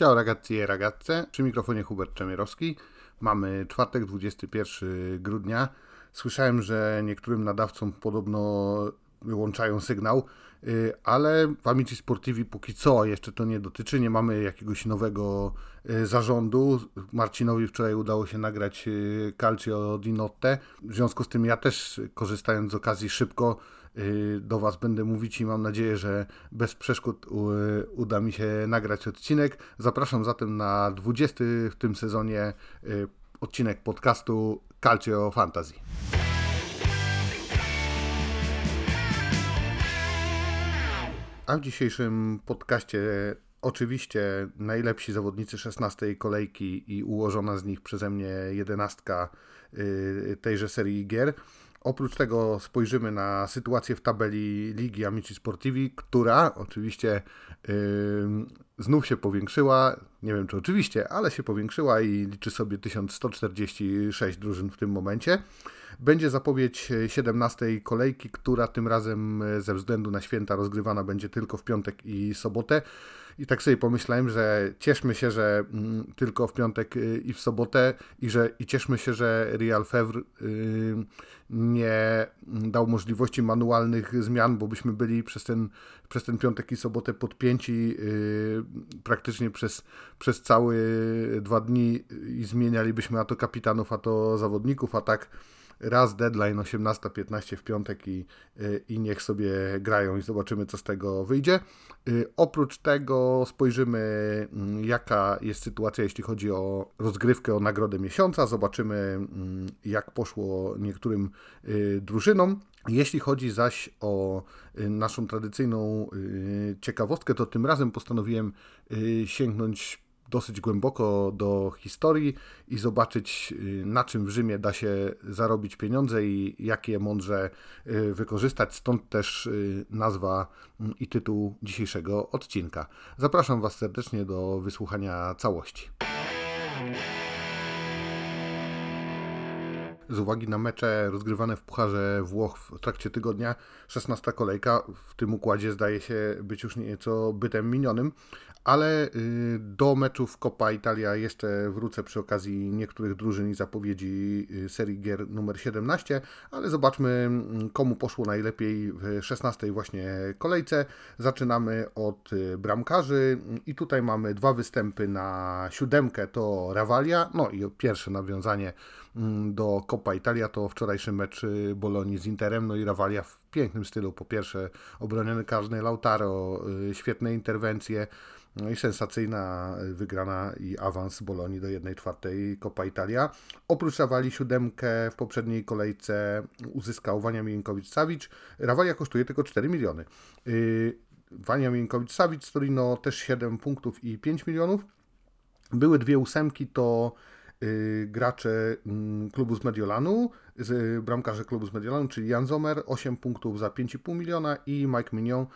Ciao ragazzi e ragazze, przy mikrofonie Hubert Czemierowski. Mamy czwartek, 21 grudnia. Słyszałem, że niektórym nadawcom podobno wyłączają sygnał, y, ale w Amici Sportivi póki co jeszcze to nie dotyczy. Nie mamy jakiegoś nowego y, zarządu. Marcinowi wczoraj udało się nagrać y, Calcio di Notte. W związku z tym ja też korzystając z okazji szybko do Was będę mówić i mam nadzieję, że bez przeszkód uda mi się nagrać odcinek. Zapraszam zatem na 20 w tym sezonie odcinek podcastu Calcio Fantasy. A w dzisiejszym podcaście oczywiście najlepsi zawodnicy 16 kolejki i ułożona z nich przeze mnie jedenastka y, tejże serii gier. Oprócz tego spojrzymy na sytuację w tabeli Ligi Amici Sportivi, która oczywiście yy, znów się powiększyła. Nie wiem czy oczywiście, ale się powiększyła i liczy sobie 1146 drużyn w tym momencie. Będzie zapowiedź 17 kolejki, która tym razem ze względu na święta rozgrywana będzie tylko w piątek i sobotę. I tak sobie pomyślałem, że cieszmy się, że mm, tylko w piątek y, i w sobotę i, że, i cieszmy się, że Real Fevre nie dał możliwości manualnych zmian, bo byśmy byli przez ten, przez ten piątek i sobotę podpięci praktycznie przez, przez całe dwa dni i zmienialibyśmy a to kapitanów, a to zawodników, a tak raz deadline 18.15 w piątek i, y, i niech sobie grają i zobaczymy, co z tego wyjdzie. Y, oprócz tego spojrzymy, mm, jaka jest sytuacja, jeśli chodzi o rozgrywkę, o nagrodę miesiąca. Zobaczymy, mm, jak poszło niektórym y, drużynom. Jeśli chodzi zaś o naszą tradycyjną ciekawostkę, to tym razem postanowiłem sięgnąć dosyć głęboko do historii i zobaczyć, y, na czym w Rzymie da się zarobić pieniądze i jak je mądrze y, wykorzystać. Stąd też y, nazwa mm, i tytuł dzisiejszego odcinka. Zapraszam Was serdecznie do wysłuchania całości. z uwagi na mecze rozgrywane w Pucharze Włoch w trakcie tygodnia. 16 kolejka w tym układzie zdaje się być już nieco bytem minionym, ale y, do meczów Coppa Italia jeszcze wrócę przy okazji niektórych drużyn i zapowiedzi y, serii gier numer 17, ale zobaczmy mm, komu poszło najlepiej w 16 właśnie kolejce. Zaczynamy od y, bramkarzy i tutaj mamy dwa występy na siódemkę, to Ravalia, no i pierwsze nawiązanie mm, do Coppa Italia to wczorajszy mecz Bolonii z Interem, no i Ravalia w pięknym stylu, po pierwsze obroniony każdy Lautaro, świetne interwencje, no i sensacyjna wygrana i awans Bolonii do 1-4 Coppa Italia. Oprócz Rawali siódemkę w poprzedniej kolejce uzyskał Wania Miękowicz-Savic. Rawalia kosztuje tylko 4 miliony. Wania Miękowicz-Savic z Torino też 7 punktów i 5 milionów. Były dwie ósemki, to yy, gracze yy, klubu z Mediolanu, z, bramkarze klubu z Mediolanu, czyli Jan Zomer, 8 punktów za 5,5 miliona i Mike Mignon,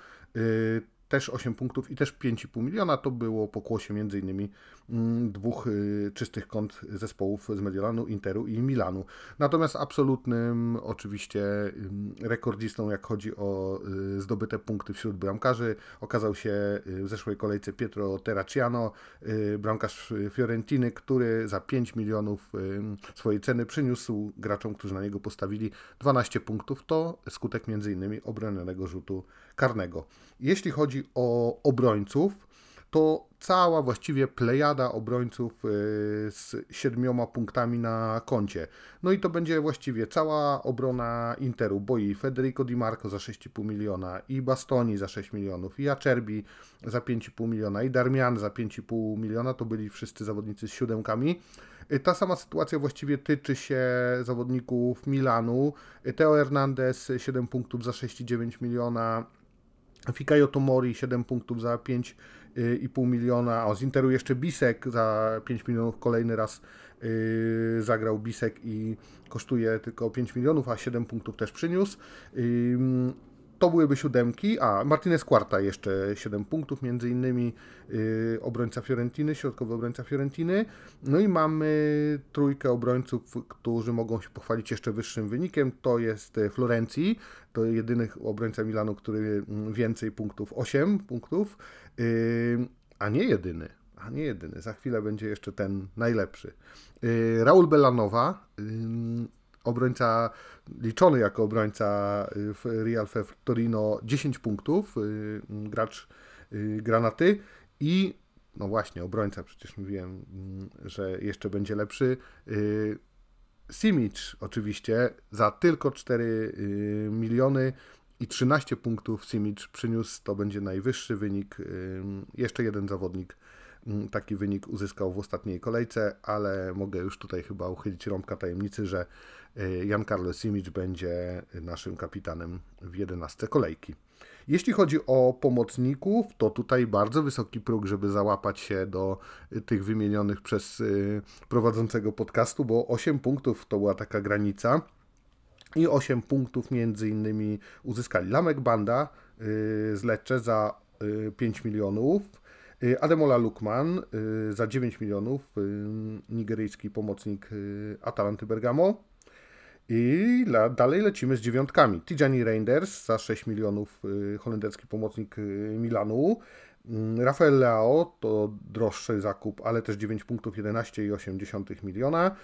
też 8 punktów i też 5,5 miliona. To było pokłosie m.in. Mm, dwóch y, czystych kont zespołów z Mediolanu, Interu i Milanu. Natomiast absolutnym oczywiście rekordzistą, jak chodzi o y, zdobyte punkty wśród bramkarzy, okazał się y, w zeszłej kolejce Pietro Terracciano, bramkarz Fiorentiny, który za 5 milionów swojej ceny przyniósł graczom, którzy na niego postawili 12 punktów. To skutek m.in. obronionego rzutu karnego. Jeśli chodzi o obrońców, to cała właściwie plejada obrońców y, z siedmioma punktami na koncie. No i to będzie właściwie cała obrona Interu, bo i Federico Di Marco za 6,5 miliona, i Bastoni za 6 milionów, i Acerbi za 5,5 miliona, i Darmian za 5,5 miliona, to byli wszyscy zawodnicy z siódemkami. Y, ta sama sytuacja właściwie tyczy się zawodników Milanu. Y, Teo Hernandez 7 punktów za 6,9 miliona, Fikayo Tomori 7 punktów za 5,5 miliona. O, z Interu jeszcze Bisek za 5 milionów kolejny raz yy, zagrał Bisek i kosztuje tylko 5 milionów, a 7 punktów też przyniósł. To byłyby siódemki, a Martinez Quarta jeszcze 7 punktów, między innymi yy, obrońca Fiorentiny, środkowy obrońca Fiorentiny. No i mamy trójkę obrońców, którzy mogą się pochwalić jeszcze wyższym wynikiem. To jest Florencji, to jedyny obrońca Milanu, który mm, więcej punktów, 8 punktów, yy, a nie jedyny a nie jedyny. Za chwilę będzie jeszcze ten najlepszy. Y, Raul Bellanowa, obrońca liczony jako obrońca w Real Torino 10 punktów, gracz granaty i no właśnie, obrońca, przecież mówiłem, że jeszcze będzie lepszy. Simic oczywiście za tylko 4 miliony i 13 punktów Simic przyniósł, to będzie najwyższy wynik. Jeszcze jeden zawodnik taki wynik uzyskał w ostatniej kolejce, ale mogę już tutaj chyba uchylić rąbka tajemnicy, że y, Jan Carlos Simic będzie naszym kapitanem w 11 kolejki. Jeśli chodzi o pomocników, to tutaj bardzo wysoki próg, żeby załapać się do y, tych wymienionych przez y, prowadzącego podcastu, bo 8 punktów to była taka granica i 8 punktów między innymi uzyskali Lamek Banda z Lecce za 5 y, milionów, Ademola Lukman za 9 milionów, nigeryjski pomocnik Atalanty Bergamo. I dalej lecimy z dziewiątkami. Tijani Reinders za 6 milionów, holenderski pomocnik Milanu. Mm, Rafael Leao to droższy zakup, ale też 9 punktów 11,8 miliona.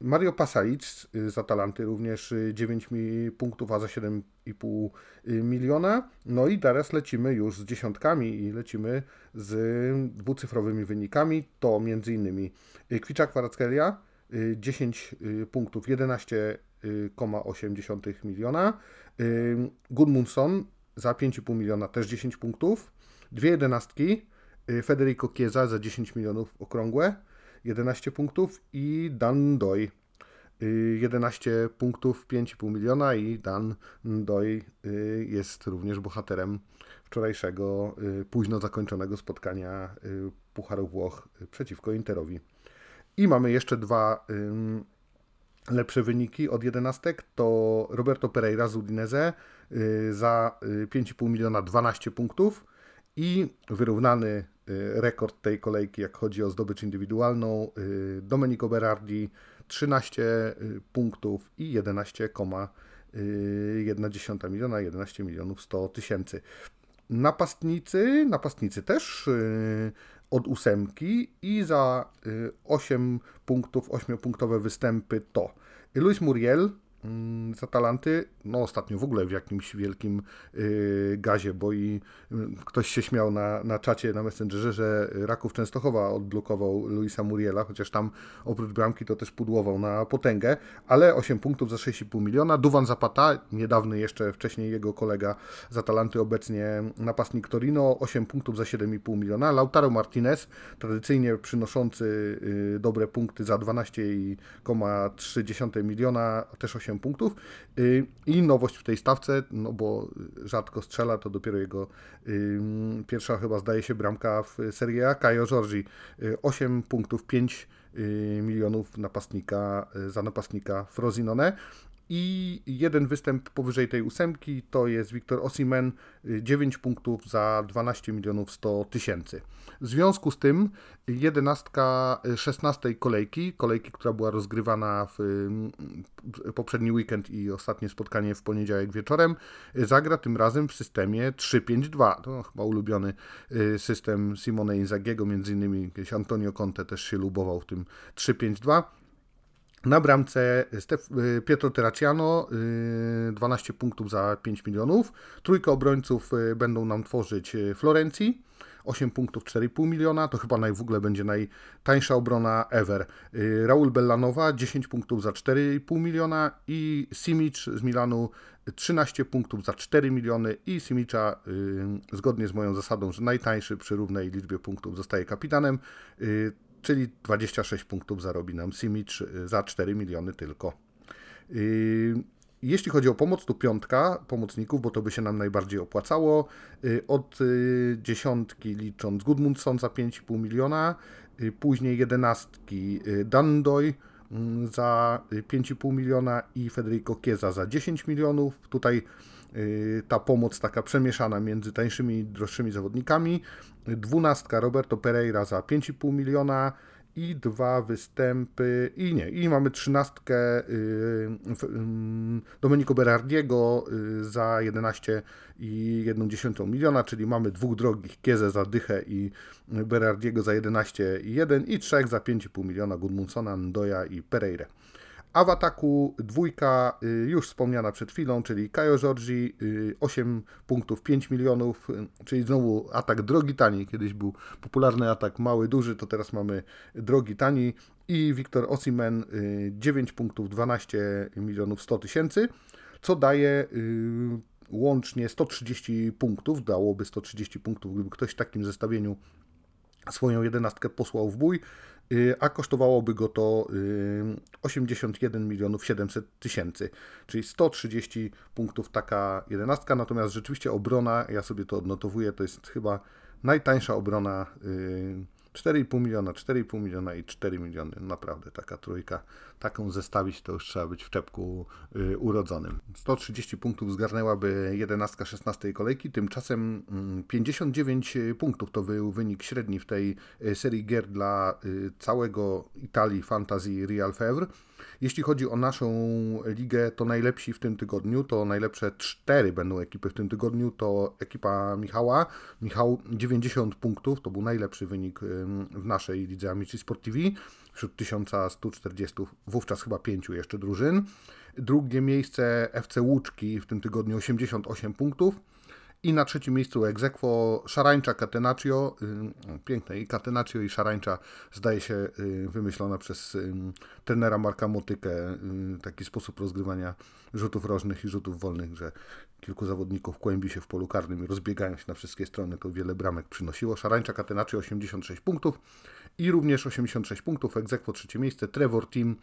Mario Pasalic y, z Atalanty również 9 y, punktów, a za 7,5 y, miliona. No i teraz lecimy już z dziesiątkami i lecimy z dwucyfrowymi wynikami. To m.in. Kwicza Kwarackelia 10 punktów, 11,8 miliona. Gudmundsson za 5,5 miliona też 10 punktów. Dwie jedenastki. Federico Chiesa za 10 milionów okrągłe. 11 punktów i Dan Doi 11 punktów, 5,5 miliona i Dan Doi y, jest również bohaterem wczorajszego y, późno zakończonego spotkania y, Pucharu Włoch przeciwko Interowi. I mamy jeszcze dwa lepsze wyniki od jedenastek. To Roberto Pereira z Udinese za 5,5 miliona 12 punktów i wyrównany Y, rekord tej kolejki, jak chodzi o zdobycz indywidualną. Y, Domenico Berardi 13 y, punktów i 11,1 miliona, 11 milionów 100 tysięcy. Napastnicy, napastnicy też od ósemki i za 8 punktów, 8-punktowe występy to Luis Muriel z Atalanty, no ostatnio w ogóle w jakimś wielkim yy, gazie, bo i yy, ktoś się śmiał na, na czacie, na Messengerze, że Raków Częstochowa odblokował Luisa Muriela, chociaż tam oprócz bramki to też pudłował na potęgę, ale 8 punktów za 6,5 miliona. Duwan Zapata, niedawny jeszcze wcześniej jego kolega z Atalanty, obecnie napastnik Torino, 8 punktów za 7,5 miliona. Lautaro Martinez, tradycyjnie przynoszący yy, dobre punkty za 12,3 miliona, też 8 punktów. Y, I nowość w tej stawce, no bo rzadko strzela, to dopiero jego pierwsza chyba zdaje się bramka w Serie A. Kajo Giorgi 8 y, punktów, 5 y, milionów napastnika za napastnika Frosinone. I jeden występ powyżej tej ósemki to jest Wiktor Osimen, 9 punktów za 12 milionów 100 tysięcy. W związku z tym jedenastka 16 kolejki, kolejki, która była rozgrywana w poprzedni weekend i ostatnie spotkanie w poniedziałek wieczorem, zagra tym razem w systemie 3-5-2. To chyba ulubiony y, system Simone Inzagiego, między innymi Antonio Conte też się lubował w tym 3-5-2. Na bramce Stef y, Pietro Terraciano, 12 y, punktów za 5 milionów. Trójkę obrońców będą nam tworzyć Florencji. 8 punktów 4,5 miliona, to chyba naj, w ogóle będzie najtańsza obrona ever. Y, Raul Bellanowa 10 punktów za 4,5 miliona i Simic z Milanu 13 punktów za 4 miliony i Simicza y, zgodnie z moją zasadą, że najtańszy przy równej liczbie punktów zostaje kapitanem, y, czyli 26 punktów zarobi nam Simic za 4 miliony tylko. Jeśli chodzi o pomoc, tu piątka pomocników, bo to by się nam najbardziej opłacało. Y, od y, dziesiątki licząc Gudmundsson za 5,5 miliona, y, później jedenastki Dandoy mm, za 5,5 miliona i Federico Chiesa za 10 milionów. Tutaj ta pomoc taka przemieszana między tańszymi i droższymi zawodnikami. Dwunastka Roberto Pereira za 5,5 miliona i dwa występy, i nie, i mamy trzynastkę y, Domenico Berardiego y, za 11,1 miliona, czyli mamy dwóch drogich, Kiezę za dychę i Berardiego za 11,1 i trzech za 5,5 miliona, Gudmundsona, Ndoja i Pereira. A w ataku dwójka y, już wspomniana przed chwilą, czyli Kajo Giorgi, 8 punktów 5 milionów, y, czyli znowu atak drogi tani. Kiedyś był popularny atak mały, duży, to teraz mamy drogi tani. I Wiktor Osimen 9 y, punktów 12 milionów 100 tysięcy, co daje łącznie 130 punktów. Dałoby 130 punktów, gdyby ktoś w takim zestawieniu swoją jedenastkę posłał w bój. Y, a kosztowałoby go to 81 y, milionów 700 tysięcy, czyli 130 punktów taka jedenastka, natomiast rzeczywiście obrona, ja sobie to odnotowuję, to jest chyba najtańsza obrona y, 4,5 miliona, 4,5 miliona i 4 miliony. Naprawdę taka trójka, taką zestawić to już trzeba być w czepku y, urodzonym. 130 punktów zgarnęłaby 11 16 kolejki, tymczasem 59 y, punktów to był wynik średni w tej y, serii gier dla całego Italii Fantasy Real Fevre. Jeśli chodzi o naszą ligę, to najlepsi w tym tygodniu, to najlepsze cztery będą ekipy w tym tygodniu, to ekipa Michała. Michał 90 punktów, to był najlepszy wynik w naszej lidze Amici Sportivi, wśród 1140, wówczas chyba pięciu jeszcze drużyn. Drugie miejsce FC Łuczki w tym tygodniu 88 punktów. I na trzecim miejscu egzekwo Szarańcza Catenaccio. Piękne i Catenaccio i Szarańcza zdaje się wymyślona przez trenera Marka Motykę. Taki sposób rozgrywania rzutów rożnych i rzutów wolnych, że kilku zawodników kłębi się w polu karnym i rozbiegają się na wszystkie strony. To wiele bramek przynosiło. Szarańcza Catenaccio 86 punktów i również 86 punktów. Egzekwo trzecie miejsce. Trevor Team.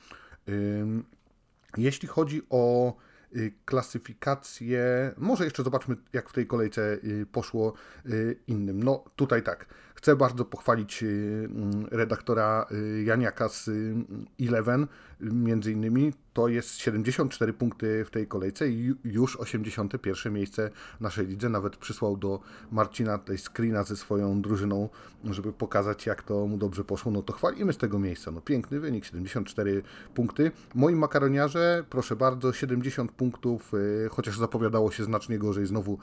Jeśli chodzi o klasyfikację. Może jeszcze zobaczmy, jak w tej kolejce y, poszło y, innym. No tutaj tak. Chcę bardzo pochwalić mm, redaktora Janiaka z Eleven, między innymi. To jest 74 punkty w tej kolejce i już 81 miejsce naszej lidze. Nawet przysłał do Marcina tej screena ze swoją drużyną, żeby pokazać, jak to mu dobrze poszło. No to chwalimy z tego miejsca. No piękny wynik, 74 punkty. Moim makaroniarze, proszę bardzo, 70 punktów, y, chociaż zapowiadało się znacznie gorzej. Znowu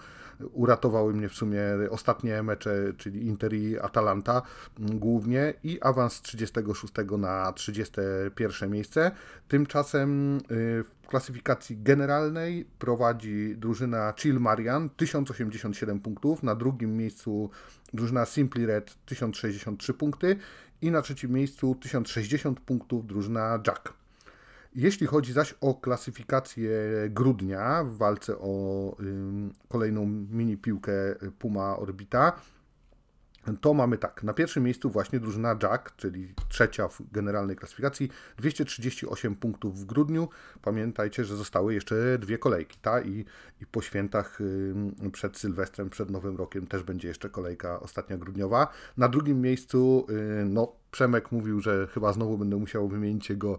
uratowały mnie w sumie ostatnie mecze, czyli Inter i Atalanta głównie i awans z 36 na 31 miejsce. Tymczasem y, w klasyfikacji generalnej prowadzi drużyna Chill Marian 1087 punktów, na drugim miejscu drużyna Simply Red 1063 punkty i na trzecim miejscu 1060 punktów drużyna Jack. Jeśli chodzi zaś o klasyfikację grudnia w walce o kolejną mini piłkę Puma Orbita, to mamy tak, na pierwszym miejscu właśnie drużyna Jack, czyli trzecia w generalnej klasyfikacji, 238 punktów w grudniu. Pamiętajcie, że zostały jeszcze dwie kolejki, ta i, i po świętach przed Sylwestrem, przed Nowym Rokiem też będzie jeszcze kolejka ostatnia grudniowa. Na drugim miejscu, no Przemek mówił, że chyba znowu będę musiał wymienić jego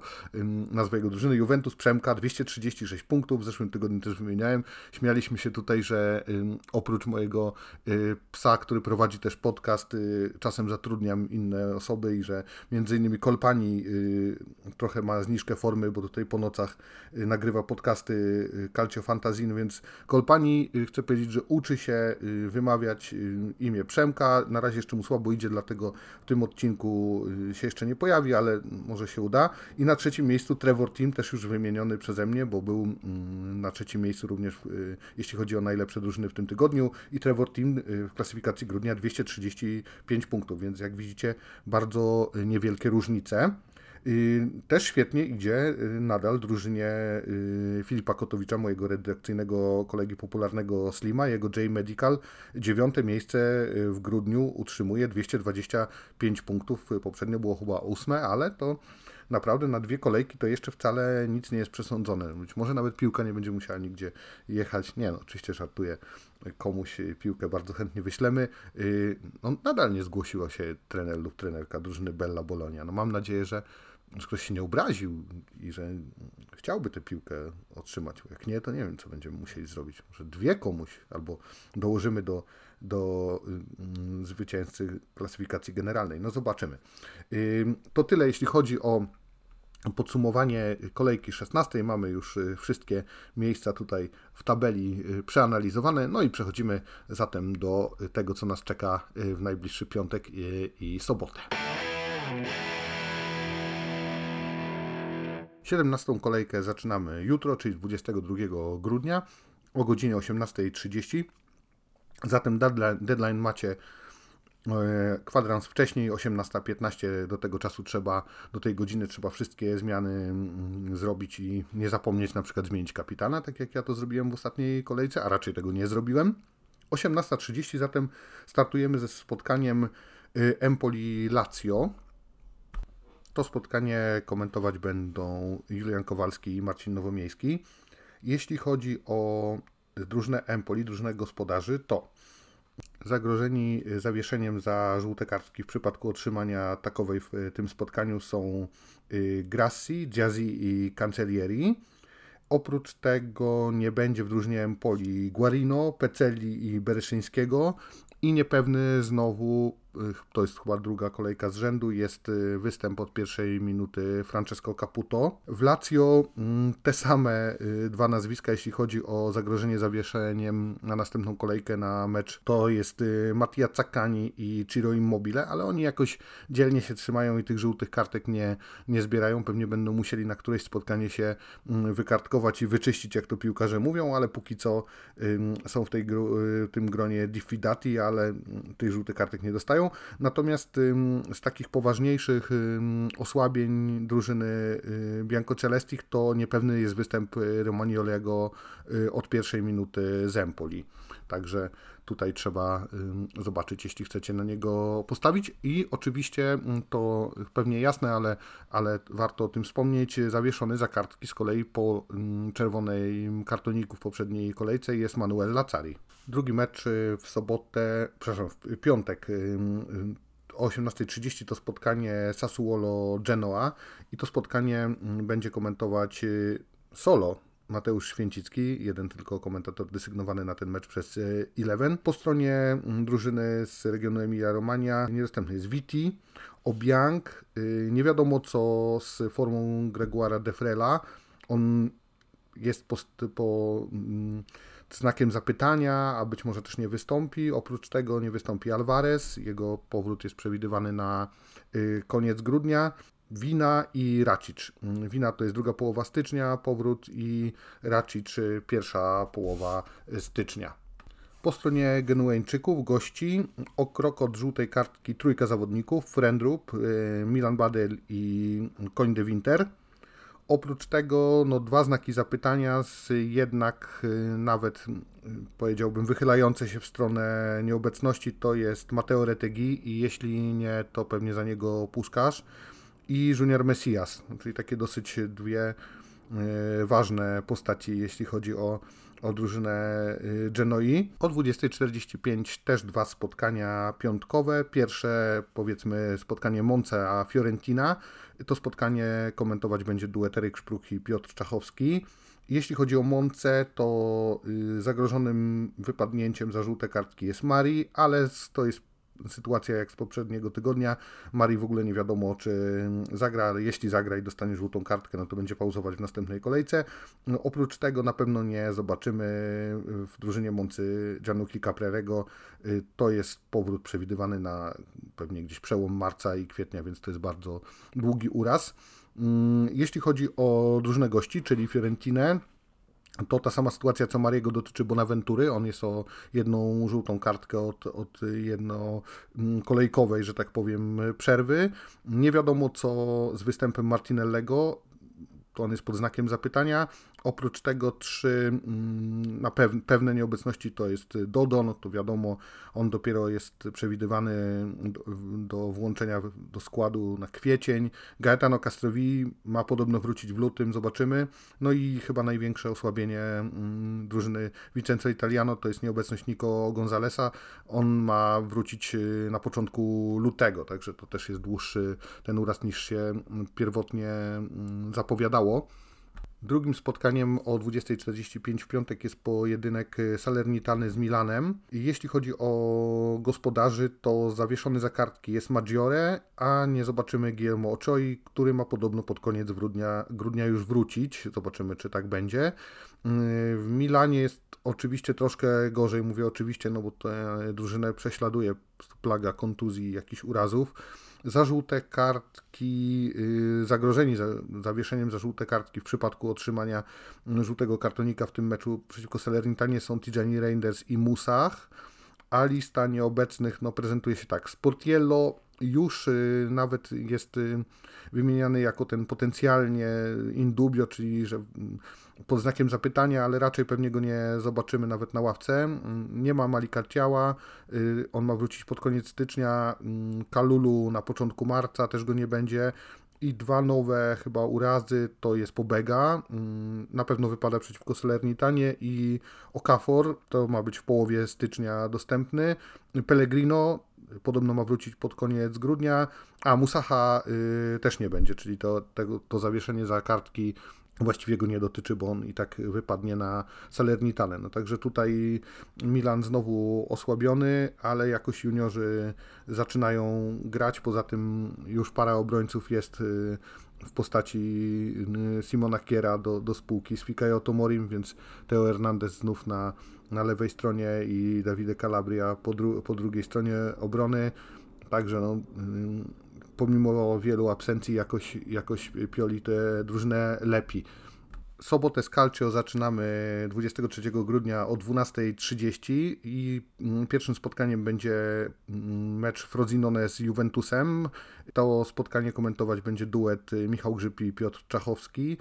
nazwę jego drużyny. Juventus Przemka 236 punktów, w zeszłym tygodniu też wymieniałem. Śmialiśmy się tutaj, że oprócz mojego y, psa, który prowadzi też podcast, y, czasem zatrudniam inne osoby i że między innymi Kolpani y, trochę ma zniżkę formy, bo tutaj po nocach nagrywa podcasty Calcio Fantazin, więc Kolpani chcę powiedzieć, że uczy się wymawiać imię Przemka. Na razie jeszcze mu słabo idzie, dlatego w tym odcinku Y, się jeszcze nie pojawi, ale może się uda. I na trzecim miejscu Trevor Team, też już wymieniony przeze mnie, bo był mm, na trzecim miejscu również, y, jeśli chodzi o najlepsze drużyny w tym tygodniu. I Trevor Team y, w klasyfikacji grudnia 235 punktów, więc jak widzicie, bardzo niewielkie różnice. Też świetnie idzie nadal drużynie Filipa Kotowicza, mojego redakcyjnego kolegi popularnego Slima, jego J Medical. Dziewiąte miejsce w grudniu utrzymuje 225 punktów. Poprzednio było chyba ósme, ale to naprawdę na dwie kolejki to jeszcze wcale nic nie jest przesądzone. Być może nawet piłka nie będzie musiała nigdzie jechać. Nie no, oczywiście żartuję. Komuś piłkę bardzo chętnie wyślemy. No, nadal nie zgłosiła się trener lub trenerka drużyny Bella Bolonia. No, mam nadzieję, że że ktoś się nie obraził i że chciałby tę piłkę otrzymać. Jak nie, to nie wiem, co będziemy musieli zrobić. Może dwie komuś, albo dołożymy do, do y, zwycięzcy klasyfikacji generalnej. No zobaczymy. To tyle, jeśli chodzi o podsumowanie kolejki 16. Mamy już y, wszystkie miejsca tutaj w tabeli y, przeanalizowane. No i przechodzimy zatem do tego, co nas czeka y, w najbliższy piątek i sobotę. 17. kolejkę zaczynamy jutro, czyli 22 grudnia o godzinie 18.30. Zatem deadline, macie E, kwadrans wcześniej, 18.15, do tego czasu trzeba, do tej godziny trzeba wszystkie zmiany mm, zrobić i nie zapomnieć na przykład zmienić kapitana, tak jak ja to zrobiłem w ostatniej kolejce, a raczej tego nie zrobiłem. 18.30 zatem startujemy ze spotkaniem y, Empoli-Lazio. To spotkanie komentować będą Julian Kowalski i Marcin Nowomiejski. Jeśli chodzi o drużynę Empoli, drużynę gospodarzy, to Zagrożeni zawieszeniem za żółte kartki w przypadku otrzymania takowej w tym spotkaniu są y, Grassi, Jazzy i Cancellieri. Oprócz tego nie będzie w drużynie Empoli Guarino, Pecelli i Bereszyńskiego i niepewny znowu to jest chyba druga kolejka z rzędu, jest y, występ od pierwszej minuty Francesco Caputo. W Lazio mm, te same y, dwa nazwiska, jeśli chodzi o zagrożenie zawieszeniem na następną kolejkę na mecz, to jest y, Mattia Zaccani i Ciro Immobile, ale oni jakoś dzielnie się trzymają i tych żółtych kartek nie, nie zbierają. Pewnie będą musieli na któreś spotkanie się mm, wykartkować i wyczyścić, jak to piłkarze mówią, ale póki co są w tej, tym gronie diffidati, ale mm, tych żółtych kartek nie dostają. Natomiast z takich poważniejszych osłabień drużyny y, Bianco Celestich to niepewny jest występ y, Romaniolego y, od pierwszej minuty z Empoli. Także tutaj trzeba zobaczyć, jeśli chcecie na niego postawić. I oczywiście to pewnie jasne, ale, ale warto o tym wspomnieć. Zawieszony za kartki z kolei po czerwonej kartoniku w poprzedniej kolejce jest Manuel Lacari. Drugi mecz y, w sobotę, przepraszam, w piątek y, y, o 18.30 to spotkanie Sassuolo-Genoa i to spotkanie będzie komentować solo Mateusz Święcicki, jeden tylko komentator desygnowany na ten mecz przez Eleven. Po stronie drużyny z regionu Emilia-Romagna niedostępny jest Viti, Obiang, nie wiadomo co z formą Gregoira Defrela. On jest po znakiem zapytania, a być może też nie wystąpi. Oprócz tego nie wystąpi Alvarez, jego powrót jest przewidywany na y, koniec grudnia. Wina i Racic. Wina to jest druga połowa stycznia, powrót i Racic y, pierwsza połowa stycznia. Po stronie Genueńczyków gości o krok od żółtej kartki trójka zawodników, Frendrup, y, Milan Badel i Koń de Winter. Oprócz tego no, dwa znaki zapytania, z jednak y, nawet y, powiedziałbym wychylające się w stronę nieobecności to jest Mateo Retegi i jeśli nie, to pewnie za niego Puskarz i Junior Messias, czyli takie dosyć dwie y, ważne postaci, jeśli chodzi o, o drużynę Genoi. O 20.45 też dwa spotkania piątkowe. Pierwsze powiedzmy spotkanie Monce a Fiorentina to spotkanie komentować będzie duet Eryk Szpruch i Piotr Czachowski. Jeśli chodzi o Monce, to y, zagrożonym wypadnięciem za żółte kartki jest Mari, ale to jest sytuacja jak z poprzedniego tygodnia. Marii w ogóle nie wiadomo, czy zagra, ale jeśli zagra i dostanie żółtą kartkę, no to będzie pauzować w następnej kolejce. No, oprócz tego na pewno nie zobaczymy w drużynie Moncy Gianluca Caprerego. Y, to jest powrót przewidywany na pewnie gdzieś przełom marca i kwietnia, więc to jest bardzo długi uraz. Mm, jeśli chodzi o drużynę gości, czyli Fiorentinę, to ta sama sytuacja, co Mariego dotyczy Bonaventury. On jest o jedną żółtą kartkę od, od jedno mm, że tak powiem, przerwy. Nie wiadomo co z występem Martinellego. To on jest pod znakiem zapytania. Oprócz tego trzy mm, na pewne nieobecności to jest Dodo, no to wiadomo, on dopiero jest przewidywany do, do włączenia do składu na kwiecień. Gaetano Castrovi ma podobno wrócić w lutym, zobaczymy. No i chyba największe osłabienie mm, drużyny Vincenzo Italiano to jest nieobecność Nico Gonzalesa. On ma wrócić y, na początku lutego, także to też jest dłuższy ten uraz niż się mm, pierwotnie zapowiadało. Drugim spotkaniem o 20.45 w piątek jest pojedynek Salernitany z Milanem. Jeśli chodzi o gospodarzy, to zawieszony za kartki jest Maggiore, a nie zobaczymy Guillermo Ochoi, który ma podobno pod koniec grudnia, grudnia już wrócić. Zobaczymy, czy tak będzie. W Milanie jest oczywiście troszkę gorzej, mówię oczywiście, no bo tę drużynę prześladuje plaga kontuzji i jakichś urazów za żółte kartki, y, zagrożeni za, zawieszeniem za żółte kartki w przypadku otrzymania żółtego kartonika w tym meczu przeciwko Salernitanie są Tijani Reinders i Musach, a lista nieobecnych no, prezentuje się tak. Sportiello już y, nawet jest y, wymieniany jako ten potencjalnie indubio, czyli że pod znakiem zapytania, ale raczej pewnie go nie zobaczymy nawet na ławce. Mm, nie ma Malika Ciała, y, on ma wrócić pod koniec stycznia, mm, Kalulu na początku marca też go nie będzie i dwa nowe chyba urazy to jest Pobega, na pewno wypada przeciwko Salernitanie i Okafor, to ma być w połowie stycznia dostępny. Pellegrino podobno ma wrócić pod koniec grudnia, a Musaha y, też nie będzie, czyli to, tego, to zawieszenie za kartki właściwie go nie dotyczy, bo on i tak wypadnie na Salernitane. No także tutaj Milan znowu osłabiony, ale jakoś juniorzy zaczynają grać. Poza tym już para obrońców jest y, w postaci y, Simona Kiera do, do spółki z Fikayo Tomorim, więc Teo Hernandez znów na, na lewej stronie i Davide Calabria po, dru, po drugiej stronie obrony. Także no, pomimo wielu absencji jakoś, jakoś Pioli tę drużynę lepi. Sobotę z Calcio zaczynamy 23 grudnia o 12.30 i mm, pierwszym spotkaniem będzie mm, mecz Frozinone z Juventusem. To spotkanie komentować będzie duet Michał Grzyb i Piotr Czachowski.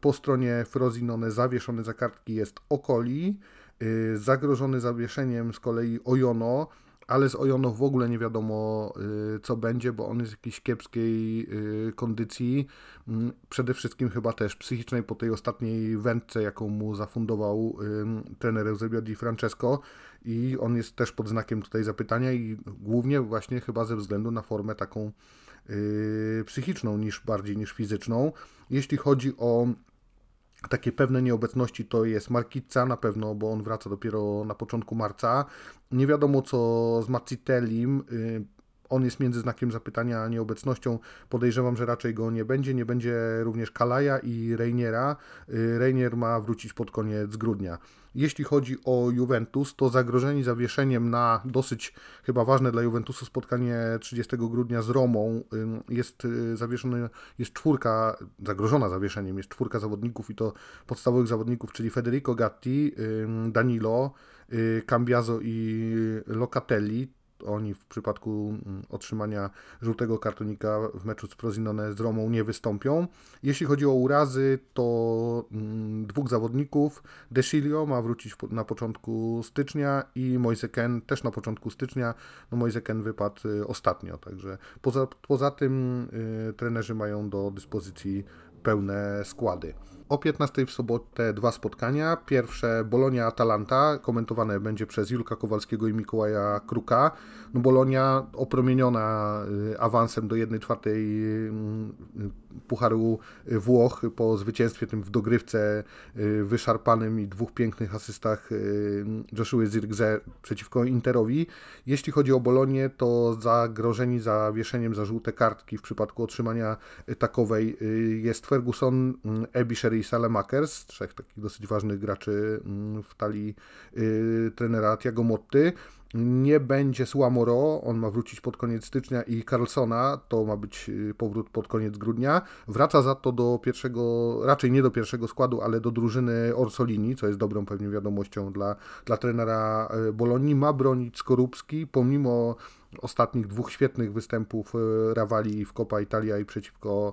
Po stronie Frozinone zawieszony za kartki jest Okoli, y, zagrożony zawieszeniem z kolei Ojono, ale z Ojono w ogóle nie wiadomo y, co będzie, bo on jest w jakiejś kiepskiej y, kondycji, mm, przede wszystkim chyba też psychicznej po tej ostatniej wędce, jaką mu zafundował trener Eusebio Di Francesco i on jest też pod znakiem tutaj zapytania i głównie właśnie chyba ze względu na formę taką y, psychiczną niż bardziej niż fizyczną. Jeśli chodzi o takie pewne nieobecności to jest Markica na pewno, bo on wraca dopiero na początku marca. Nie wiadomo co z Maccitellim. Y, on jest między znakiem zapytania a nieobecnością. Podejrzewam, że raczej go nie będzie. Nie będzie również Kalaja i Reiniera. Y, Reinier ma wrócić pod koniec grudnia. Jeśli chodzi o Juventus, to zagrożeni zawieszeniem na dosyć chyba ważne dla Juventusu spotkanie 30 grudnia z Romą jest y, zawieszone, jest czwórka, zagrożona zawieszeniem, jest czwórka zawodników i to podstawowych zawodników, czyli Federico Gatti, Danilo, y, Cambiazo i Locatelli oni w przypadku mm, otrzymania żółtego kartonika w meczu z Frosinone z Romą nie wystąpią. Jeśli chodzi o urazy, to mm, dwóch zawodników, Desilio ma wrócić na początku stycznia i Moise Ken też na początku stycznia. No Moise Ken wypadł y, ostatnio, także poza, poza tym y, trenerzy mają do dyspozycji pełne składy. O 15 w sobotę dwa spotkania. Pierwsze Bolonia-Atalanta, komentowane będzie przez Julka Kowalskiego i Mikołaja Kruka. No Bolonia opromieniona y, awansem do 1-4 y, Pucharu Włoch po zwycięstwie tym w dogrywce y, wyszarpanym i dwóch pięknych asystach Joshua Zirgze przeciwko Interowi. Jeśli chodzi o Bolonię, to zagrożeni zawieszeniem za żółte kartki w przypadku otrzymania takowej jest Ferguson, Ebisher i Salemakers, trzech takich dosyć ważnych graczy mm, w talii y, trenera Tiago Motty. Nie będzie Słamoro, on ma wrócić pod koniec stycznia i Carlsona, to ma być y, powrót pod koniec grudnia. Wraca za to do pierwszego, raczej nie do pierwszego składu, ale do drużyny Orsolini, co jest dobrą pewnie wiadomością dla, dla trenera y, Bolonii. Ma bronić Skorupski, pomimo ostatnich dwóch świetnych występów Rawali w Copa Italia i przeciwko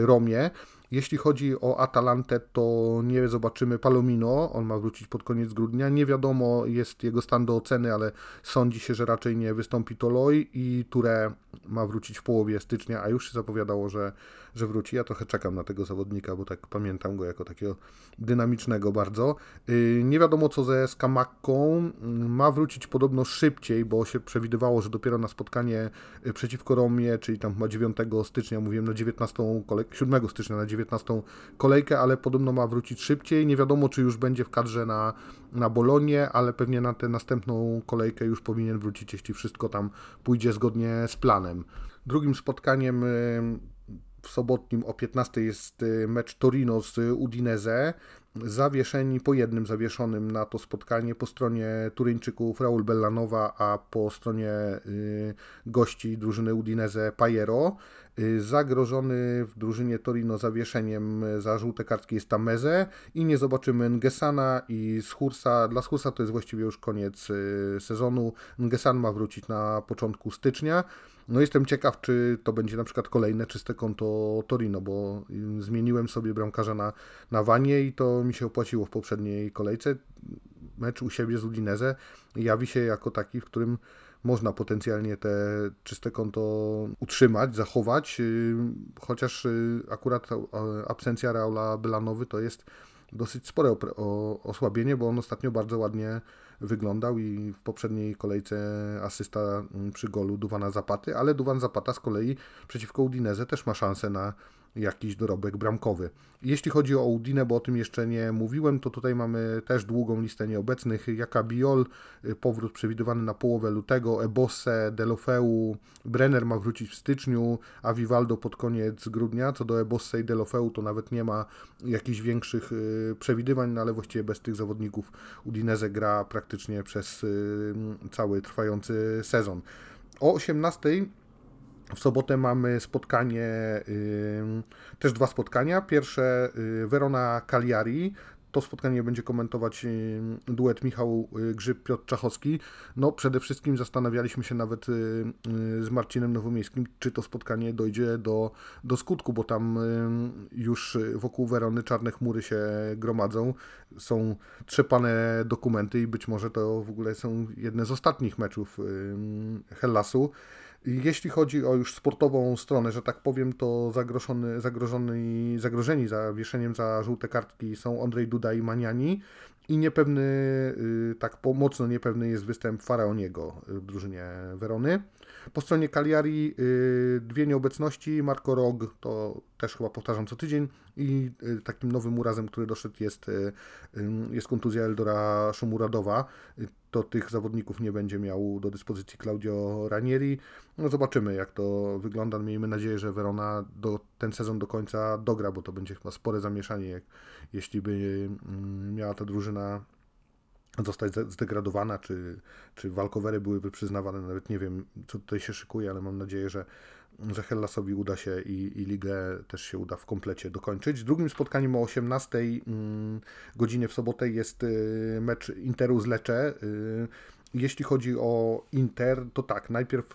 Romie. Jeśli chodzi o Atalantę, to nie zobaczymy Palomino, on ma wrócić pod koniec grudnia. Nie wiadomo, jest jego stan do oceny, ale sądzi się, że raczej nie wystąpi Toloi i Ture ma wrócić w połowie stycznia, a już się zapowiadało, że, że wróci. Ja trochę czekam na tego zawodnika, bo tak pamiętam go jako takiego dynamicznego bardzo. Y, nie wiadomo co ze Skamakką. Ma wrócić podobno szybciej, bo się przewidywało, że dopiero na spotkanie y, przeciwko Romie, czyli tam chyba 9 stycznia, mówiłem na 19 kolejkę, 7 stycznia na 19 kolejkę, ale podobno ma wrócić szybciej. Nie wiadomo, czy już będzie w kadrze na, na Bolonie, ale pewnie na tę następną kolejkę już powinien wrócić, jeśli wszystko tam pójdzie zgodnie z planem. Drugim spotkaniem y, w sobotnim o 15 jest y, mecz Torino z Udinese. Zawieszeni po jednym zawieszonym na to spotkanie po stronie Turyńczyków Raul Bellanowa, a po stronie y, gości drużyny Udinese Pajero. Zagrożony w drużynie Torino zawieszeniem za żółte kartki jest Tameze i nie zobaczymy Ngesana i Schursa. Dla Schursa to jest właściwie już koniec sezonu. Ngesan ma wrócić na początku stycznia. No jestem ciekaw, czy to będzie na przykład kolejne czyste konto Torino, bo zmieniłem sobie bramkarza na, na Wanie i to mi się opłaciło w poprzedniej kolejce. Mecz u siebie z Udinese jawi się jako taki, w którym można potencjalnie te czyste konto utrzymać, zachować, y, chociaż y, akurat absencja Raula Belanowy to jest dosyć spore osłabienie, bo on ostatnio bardzo ładnie wyglądał i w poprzedniej kolejce asysta mm, przy golu Duwana Zapaty, ale Duwan Zapata z kolei przeciwko Udineze też ma szansę na jakiś dorobek bramkowy. Jeśli chodzi o Udinę, bo o tym jeszcze nie mówiłem, to tutaj mamy też długą listę nieobecnych. Jaka Biol, y, powrót przewidywany na połowę lutego, Ebosse, Delofeu, Brenner ma wrócić w styczniu, a Vivaldo pod koniec grudnia. Co do Ebosse i Delofeu to nawet nie ma jakichś większych y, przewidywań, no ale właściwie bez tych zawodników Udinese gra praktycznie przez y, cały trwający sezon. O 18 w sobotę mamy spotkanie, też dwa spotkania. Pierwsze Verona Cagliari. To spotkanie będzie komentować duet Michał y, Grzyb, Piotr Czachowski. No przede wszystkim zastanawialiśmy się nawet y, y, z Marcinem Nowomiejskim, czy to spotkanie dojdzie do, do skutku, bo tam już wokół Werony czarne chmury się gromadzą. Są trzepane dokumenty i być może to w ogóle są jedne z ostatnich meczów Hellasu. Jeśli chodzi o już sportową stronę, że tak powiem, to zagrożony, zagrożony, zagrożeni zawieszeniem za żółte kartki są Andrzej Duda i Maniani i niepewny, y, tak mocno niepewny jest występ Faraoniego w drużynie Werony. Po stronie Cagliari y, dwie nieobecności, Marco Rog, to też chyba powtarzam co tydzień i y, takim nowym urazem, który doszedł jest, jest kontuzja Eldora Szumuradowa. To tych zawodników nie będzie miał do dyspozycji Claudio Ranieri. No zobaczymy jak to wygląda. Miejmy nadzieję, że Verona do, ten sezon do końca dogra, bo to będzie chyba spore zamieszanie, jak, jeśli by miała ta drużyna zostać zdegradowana, czy, czy walkowery byłyby przyznawane, nawet nie wiem, co tutaj się szykuje, ale mam nadzieję, że, że Hellasowi uda się i, i ligę też się uda w komplecie dokończyć. Drugim spotkaniem o 18 mm, godzinie w sobotę jest y, mecz Interu z Lecce. Jeśli chodzi o Inter, to tak, najpierw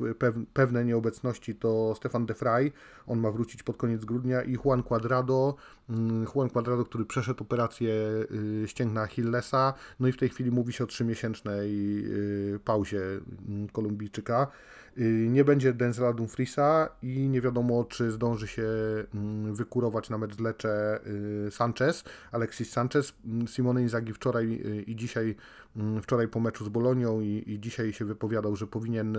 pewne nieobecności to Stefan de Frey, on ma wrócić pod koniec grudnia i Juan Cuadrado, mm, Juan Cuadrado, który przeszedł operację y, ścięgna Achillesa, no i w tej chwili mówi się o trzymiesięcznej y, pauzie mm, Kolumbijczyka. Y, nie będzie Denzela Dumfriesa i nie wiadomo, czy zdąży się mm, wykurować na mecz z Lecce Sanchez, Alexis Sanchez. Simone Inzaghi wczoraj i dzisiaj, wczoraj po meczu z Bolonią i, i dzisiaj się wypowiadał, że powinien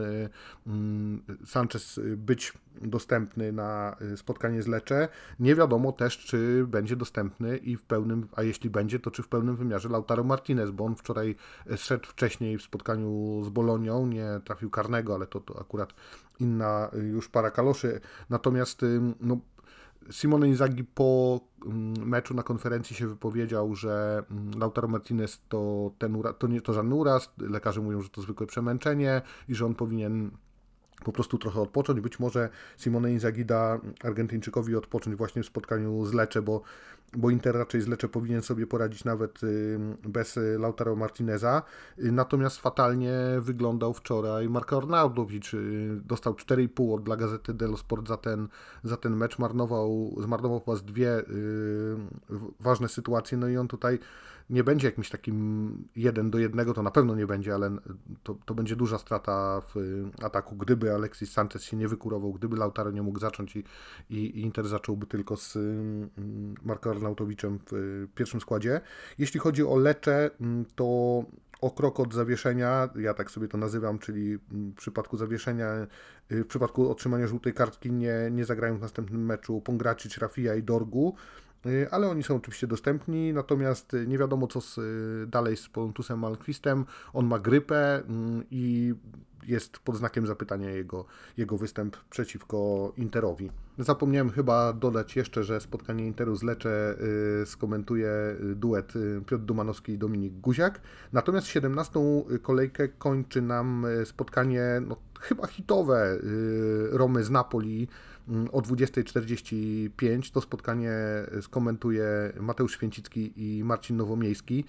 Sanchez być dostępny na y, spotkanie z Lecze. Nie wiadomo też, czy będzie dostępny i w pełnym, a jeśli będzie, to czy w pełnym wymiarze Lautaro Martinez, bo on wczoraj y, szedł wcześniej w spotkaniu z Bolonią, nie trafił karnego, ale to, to akurat inna y, już para kaloszy. Natomiast no, Simone Inzaghi po meczu na konferencji się wypowiedział, że Lautaro Martinez to, ten to nie to żadny uraz, lekarze mówią, że to zwykłe przemęczenie i że on powinien po prostu trochę odpocząć. Być może Simone Inzaghi da Argentyńczykowi odpocząć właśnie w spotkaniu z Lecze, bo, bo Inter raczej z Lecze powinien sobie poradzić nawet y, bez Lautaro Martineza. Y, natomiast fatalnie wyglądał wczoraj Marko Arnaudowicz. Y, dostał 4,5 dla Gazety dello Sport za ten, za ten mecz. Marnował, zmarnował chyba z dwie ważne sytuacje, no i on tutaj nie będzie jakimś takim jeden do jednego, to na pewno nie będzie, ale to, to będzie duża strata w ataku, gdyby Alexis Sanchez się nie wykurował, gdyby Lautaro nie mógł zacząć i, i Inter zacząłby tylko z mm, Marko Arnautowiczem w pierwszym składzie. Jeśli chodzi o Lecze, mm, to o krok od zawieszenia, ja tak sobie to nazywam, czyli w przypadku zawieszenia, y, w przypadku otrzymania żółtej kartki nie, nie zagrają w następnym meczu Pongracic, Rafia i Dorgu. Y, ale oni są oczywiście dostępni, natomiast y, nie wiadomo co z, y, dalej z Pontusem Malquistem. On ma grypę mm, i jest pod znakiem zapytania jego, jego występ przeciwko Interowi. Zapomniałem chyba dodać jeszcze, że spotkanie Interu z Lecze skomentuje duet Piotr Dumanowski i Dominik Guziak. Natomiast 17. kolejkę kończy nam spotkanie no, chyba hitowe Romy z Napoli o 20.45 to spotkanie skomentuje Mateusz Święcicki i Marcin Nowomiejski.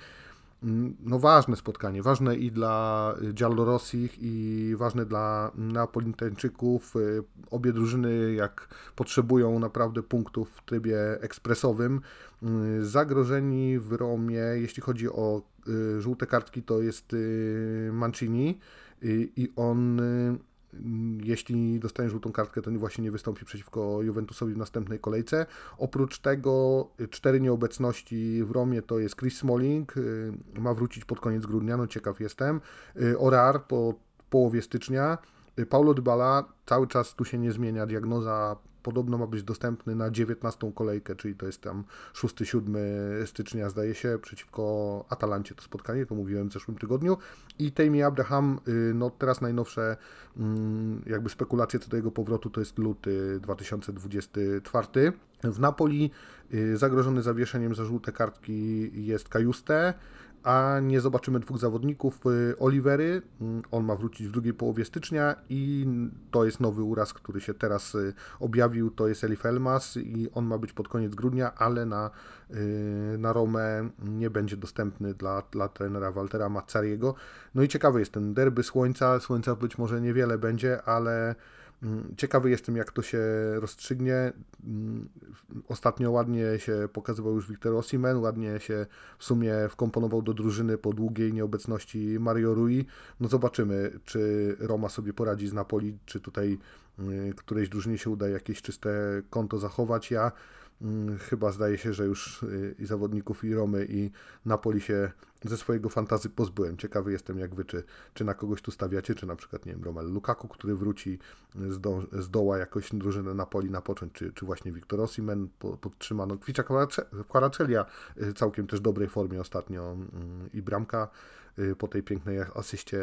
Mm, no ważne spotkanie, ważne i dla Giallorossich i ważne dla Neapolitańczyków. Y, obie drużyny jak potrzebują naprawdę punktów w trybie ekspresowym. Y, zagrożeni w Romie, jeśli chodzi o żółte kartki, to jest Mancini i on Mm, jeśli dostanie żółtą kartkę, to właśnie nie wystąpi przeciwko Juventusowi w następnej kolejce. Oprócz tego y, cztery nieobecności w Romie to jest Chris Smalling, y, ma wrócić pod koniec grudnia, no ciekaw jestem. Y, Orar po połowie stycznia. Paulo Dybala cały czas tu się nie zmienia diagnoza podobno ma być dostępny na 19 kolejkę, czyli to jest tam 6-7 stycznia, zdaje się, przeciwko Atalancie to spotkanie, to mówiłem w zeszłym tygodniu. I Tammy Abraham, y, no teraz najnowsze mm, jakby spekulacje co do jego powrotu to jest luty 2024. W Napoli y, zagrożony zawieszeniem za żółte kartki jest Kajuste a nie zobaczymy dwóch zawodników. Y, Olivery, mm, on ma wrócić w drugiej połowie stycznia i to jest nowy uraz, który się teraz y, objawił, to jest Elif Elmas i on ma być pod koniec grudnia, ale na, y, na Romę nie będzie dostępny dla, dla trenera Waltera Mazzariego. No i ciekawy jest ten derby słońca, słońca być może niewiele będzie, ale ciekawy jestem, jak to się rozstrzygnie. Mm, ostatnio ładnie się pokazywał już Wiktor Osimen, ładnie się w sumie wkomponował do drużyny po długiej nieobecności Mario Rui. No zobaczymy, czy Roma sobie poradzi z Napoli, czy tutaj mm, którejś drużynie się uda jakieś czyste konto zachować. Ja Mm, chyba zdaje się, że już y, i zawodników i Romy i Napoli się ze swojego fantazy pozbyłem. Ciekawy jestem jak wy, czy, czy na kogoś tu stawiacie, czy na przykład, nie wiem, Romel Lukaku, który wróci, zdo, zdoła jakoś drużynę Napoli napocząć, czy, czy właśnie Victor Osimen podtrzymano. Kwicza Kwaracelia y, całkiem też dobrej formie ostatnio mm, i bramka po tej pięknej asyście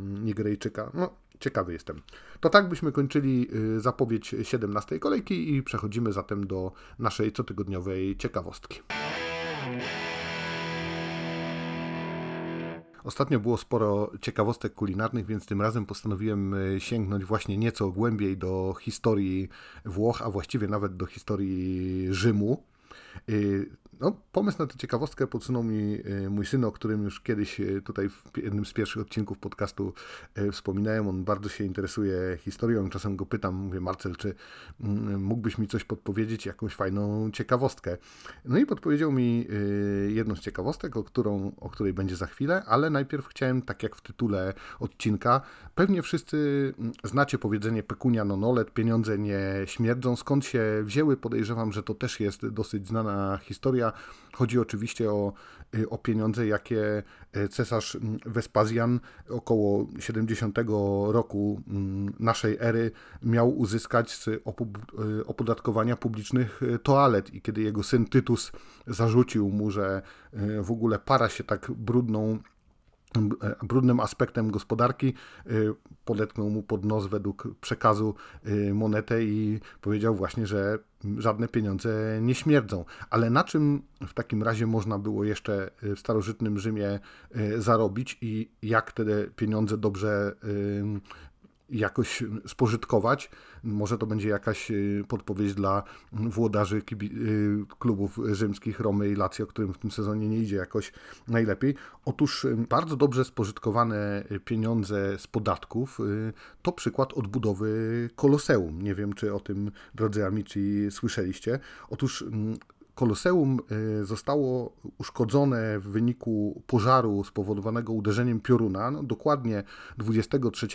Nigeryjczyka. No, Ciekawy jestem. To tak byśmy kończyli y, zapowiedź 17 kolejki i przechodzimy zatem do naszej cotygodniowej ciekawostki. Ostatnio było sporo ciekawostek kulinarnych, więc tym razem postanowiłem y, sięgnąć właśnie nieco głębiej do historii Włoch, a właściwie nawet do historii Rzymu. Y, no, pomysł na tę ciekawostkę podsunął mi e, mój syn, o którym już kiedyś e, tutaj w jednym z pierwszych odcinków podcastu wspominałem. On bardzo się interesuje historią. Czasem go pytam, mówię, Marcel, czy mm, mógłbyś mi coś podpowiedzieć, jakąś fajną ciekawostkę? No i podpowiedział mi jedną z ciekawostek, o, którą, o której będzie za chwilę, ale najpierw chciałem, tak jak w tytule odcinka, pewnie wszyscy mm, znacie powiedzenie pecunia non olet, pieniądze nie śmierdzą. Skąd się wzięły? Podejrzewam, że to też jest dosyć znana historia. Chodzi oczywiście o, y, o pieniądze, jakie y, cesarz Wespazjan mm, około 70 roku mm, naszej ery miał uzyskać z y, opodatkowania publicznych toalet. I kiedy jego syn Tytus zarzucił mu, że w ogóle para się tak brudną brudnym aspektem gospodarki, e, podetknął mu pod nos według przekazu e, monetę i powiedział właśnie, że żadne pieniądze nie śmierdzą. Ale na czym w takim razie można było jeszcze w starożytnym Rzymie zarobić i jak te pieniądze dobrze jakoś spożytkować. Może to będzie jakaś y, podpowiedź dla włodarzy y, klubów rzymskich Romy i Lazio, którym w tym sezonie nie idzie jakoś najlepiej. Otóż y, bardzo dobrze spożytkowane pieniądze z podatków to przykład odbudowy Koloseum. Nie wiem, czy o tym, drodzy amici, słyszeliście. Otóż Koloseum y, zostało uszkodzone w wyniku pożaru spowodowanego uderzeniem pioruna, no, dokładnie 23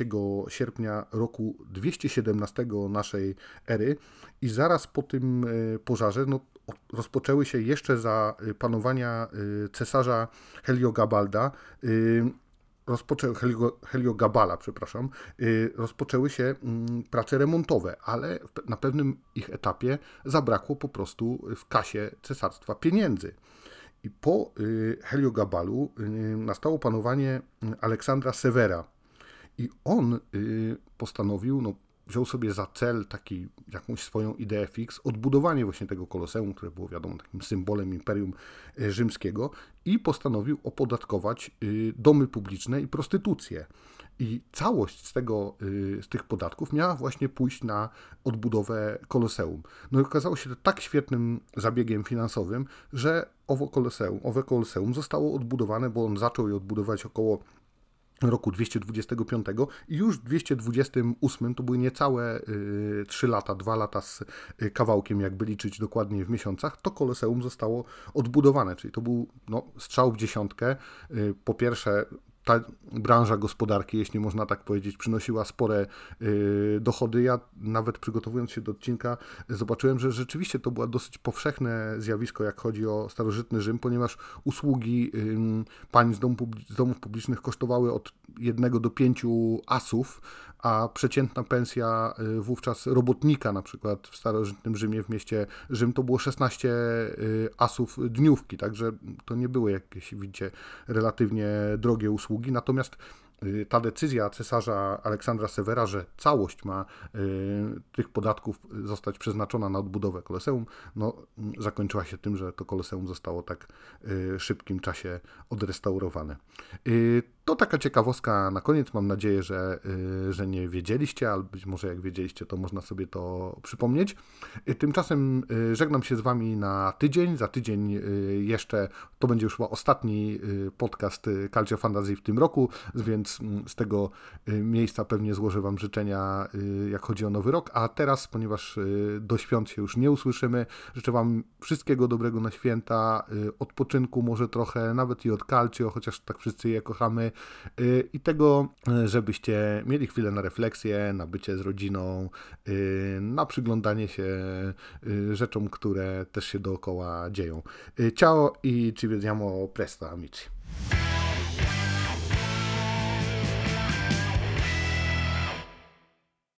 sierpnia roku 217 naszej ery. I zaraz po tym y, pożarze no, rozpoczęły się jeszcze za panowania cesarza Heliogabalda rozpoczęły, Helio, Heliogabala, przepraszam, y, rozpoczęły się mm, prace remontowe, ale na pewnym ich etapie zabrakło po prostu w kasie cesarstwa pieniędzy. I po y, Heliogabalu y, nastało panowanie Aleksandra Severa. I on postanowił, no, wziął sobie za cel taki, jakąś swoją ideę fix, odbudowanie właśnie tego koloseum, które było wiadomo takim symbolem Imperium e, Rzymskiego i postanowił opodatkować y, domy publiczne i prostytucję. I całość z, tego, y, z tych podatków miała właśnie pójść na odbudowę koloseum. No i okazało się to tak świetnym zabiegiem finansowym, że owo koloseum, owe koloseum zostało odbudowane, bo on zaczął je odbudować około roku 225 i już w 228 to były niecałe y, 3 lata, 2 lata z y, kawałkiem, jakby liczyć dokładnie w miesiącach, to Koloseum zostało odbudowane, czyli to był no, strzał w dziesiątkę. Y, po pierwsze ta branża gospodarki, jeśli można tak powiedzieć, przynosiła spore y, dochody. Ja nawet przygotowując się do odcinka zobaczyłem, że rzeczywiście to było dosyć powszechne zjawisko, jak chodzi o starożytny Rzym, ponieważ usługi pań z, domów publicznych kosztowały od jednego do pięciu asów, a przeciętna pensja y, wówczas robotnika, na przykład w starożytnym Rzymie, w mieście Rzym, to było 16 y, asów dniówki, także to nie były jakieś, widzicie, relatywnie drogie usługi. Natomiast Y, ta decyzja cesarza Aleksandra Severa, że całość ma tych podatków zostać przeznaczona na odbudowę Koloseum, no, zakończyła się tym, że to Koloseum zostało tak y, szybkim czasie odrestaurowane. To taka ciekawostka na koniec. Mam nadzieję, że, że nie wiedzieliście, albo być może jak wiedzieliście, to można sobie to przypomnieć. Tymczasem żegnam się z Wami na tydzień. Za tydzień jeszcze to będzie już chyba ostatni podcast Calcio Fantasy w tym roku, więc Mm, z tego y, miejsca pewnie złożę Wam życzenia, y, jak chodzi o nowy rok. A teraz, ponieważ y, do świąt się już nie usłyszymy, życzę Wam wszystkiego dobrego na święta, odpoczynku może trochę, nawet i od calcio, chociaż tak wszyscy je kochamy i tego, żebyście mieli chwilę na refleksję, na bycie z rodziną, na przyglądanie się rzeczom, które też się dookoła dzieją. Ciao i ci vediamo presto, amici.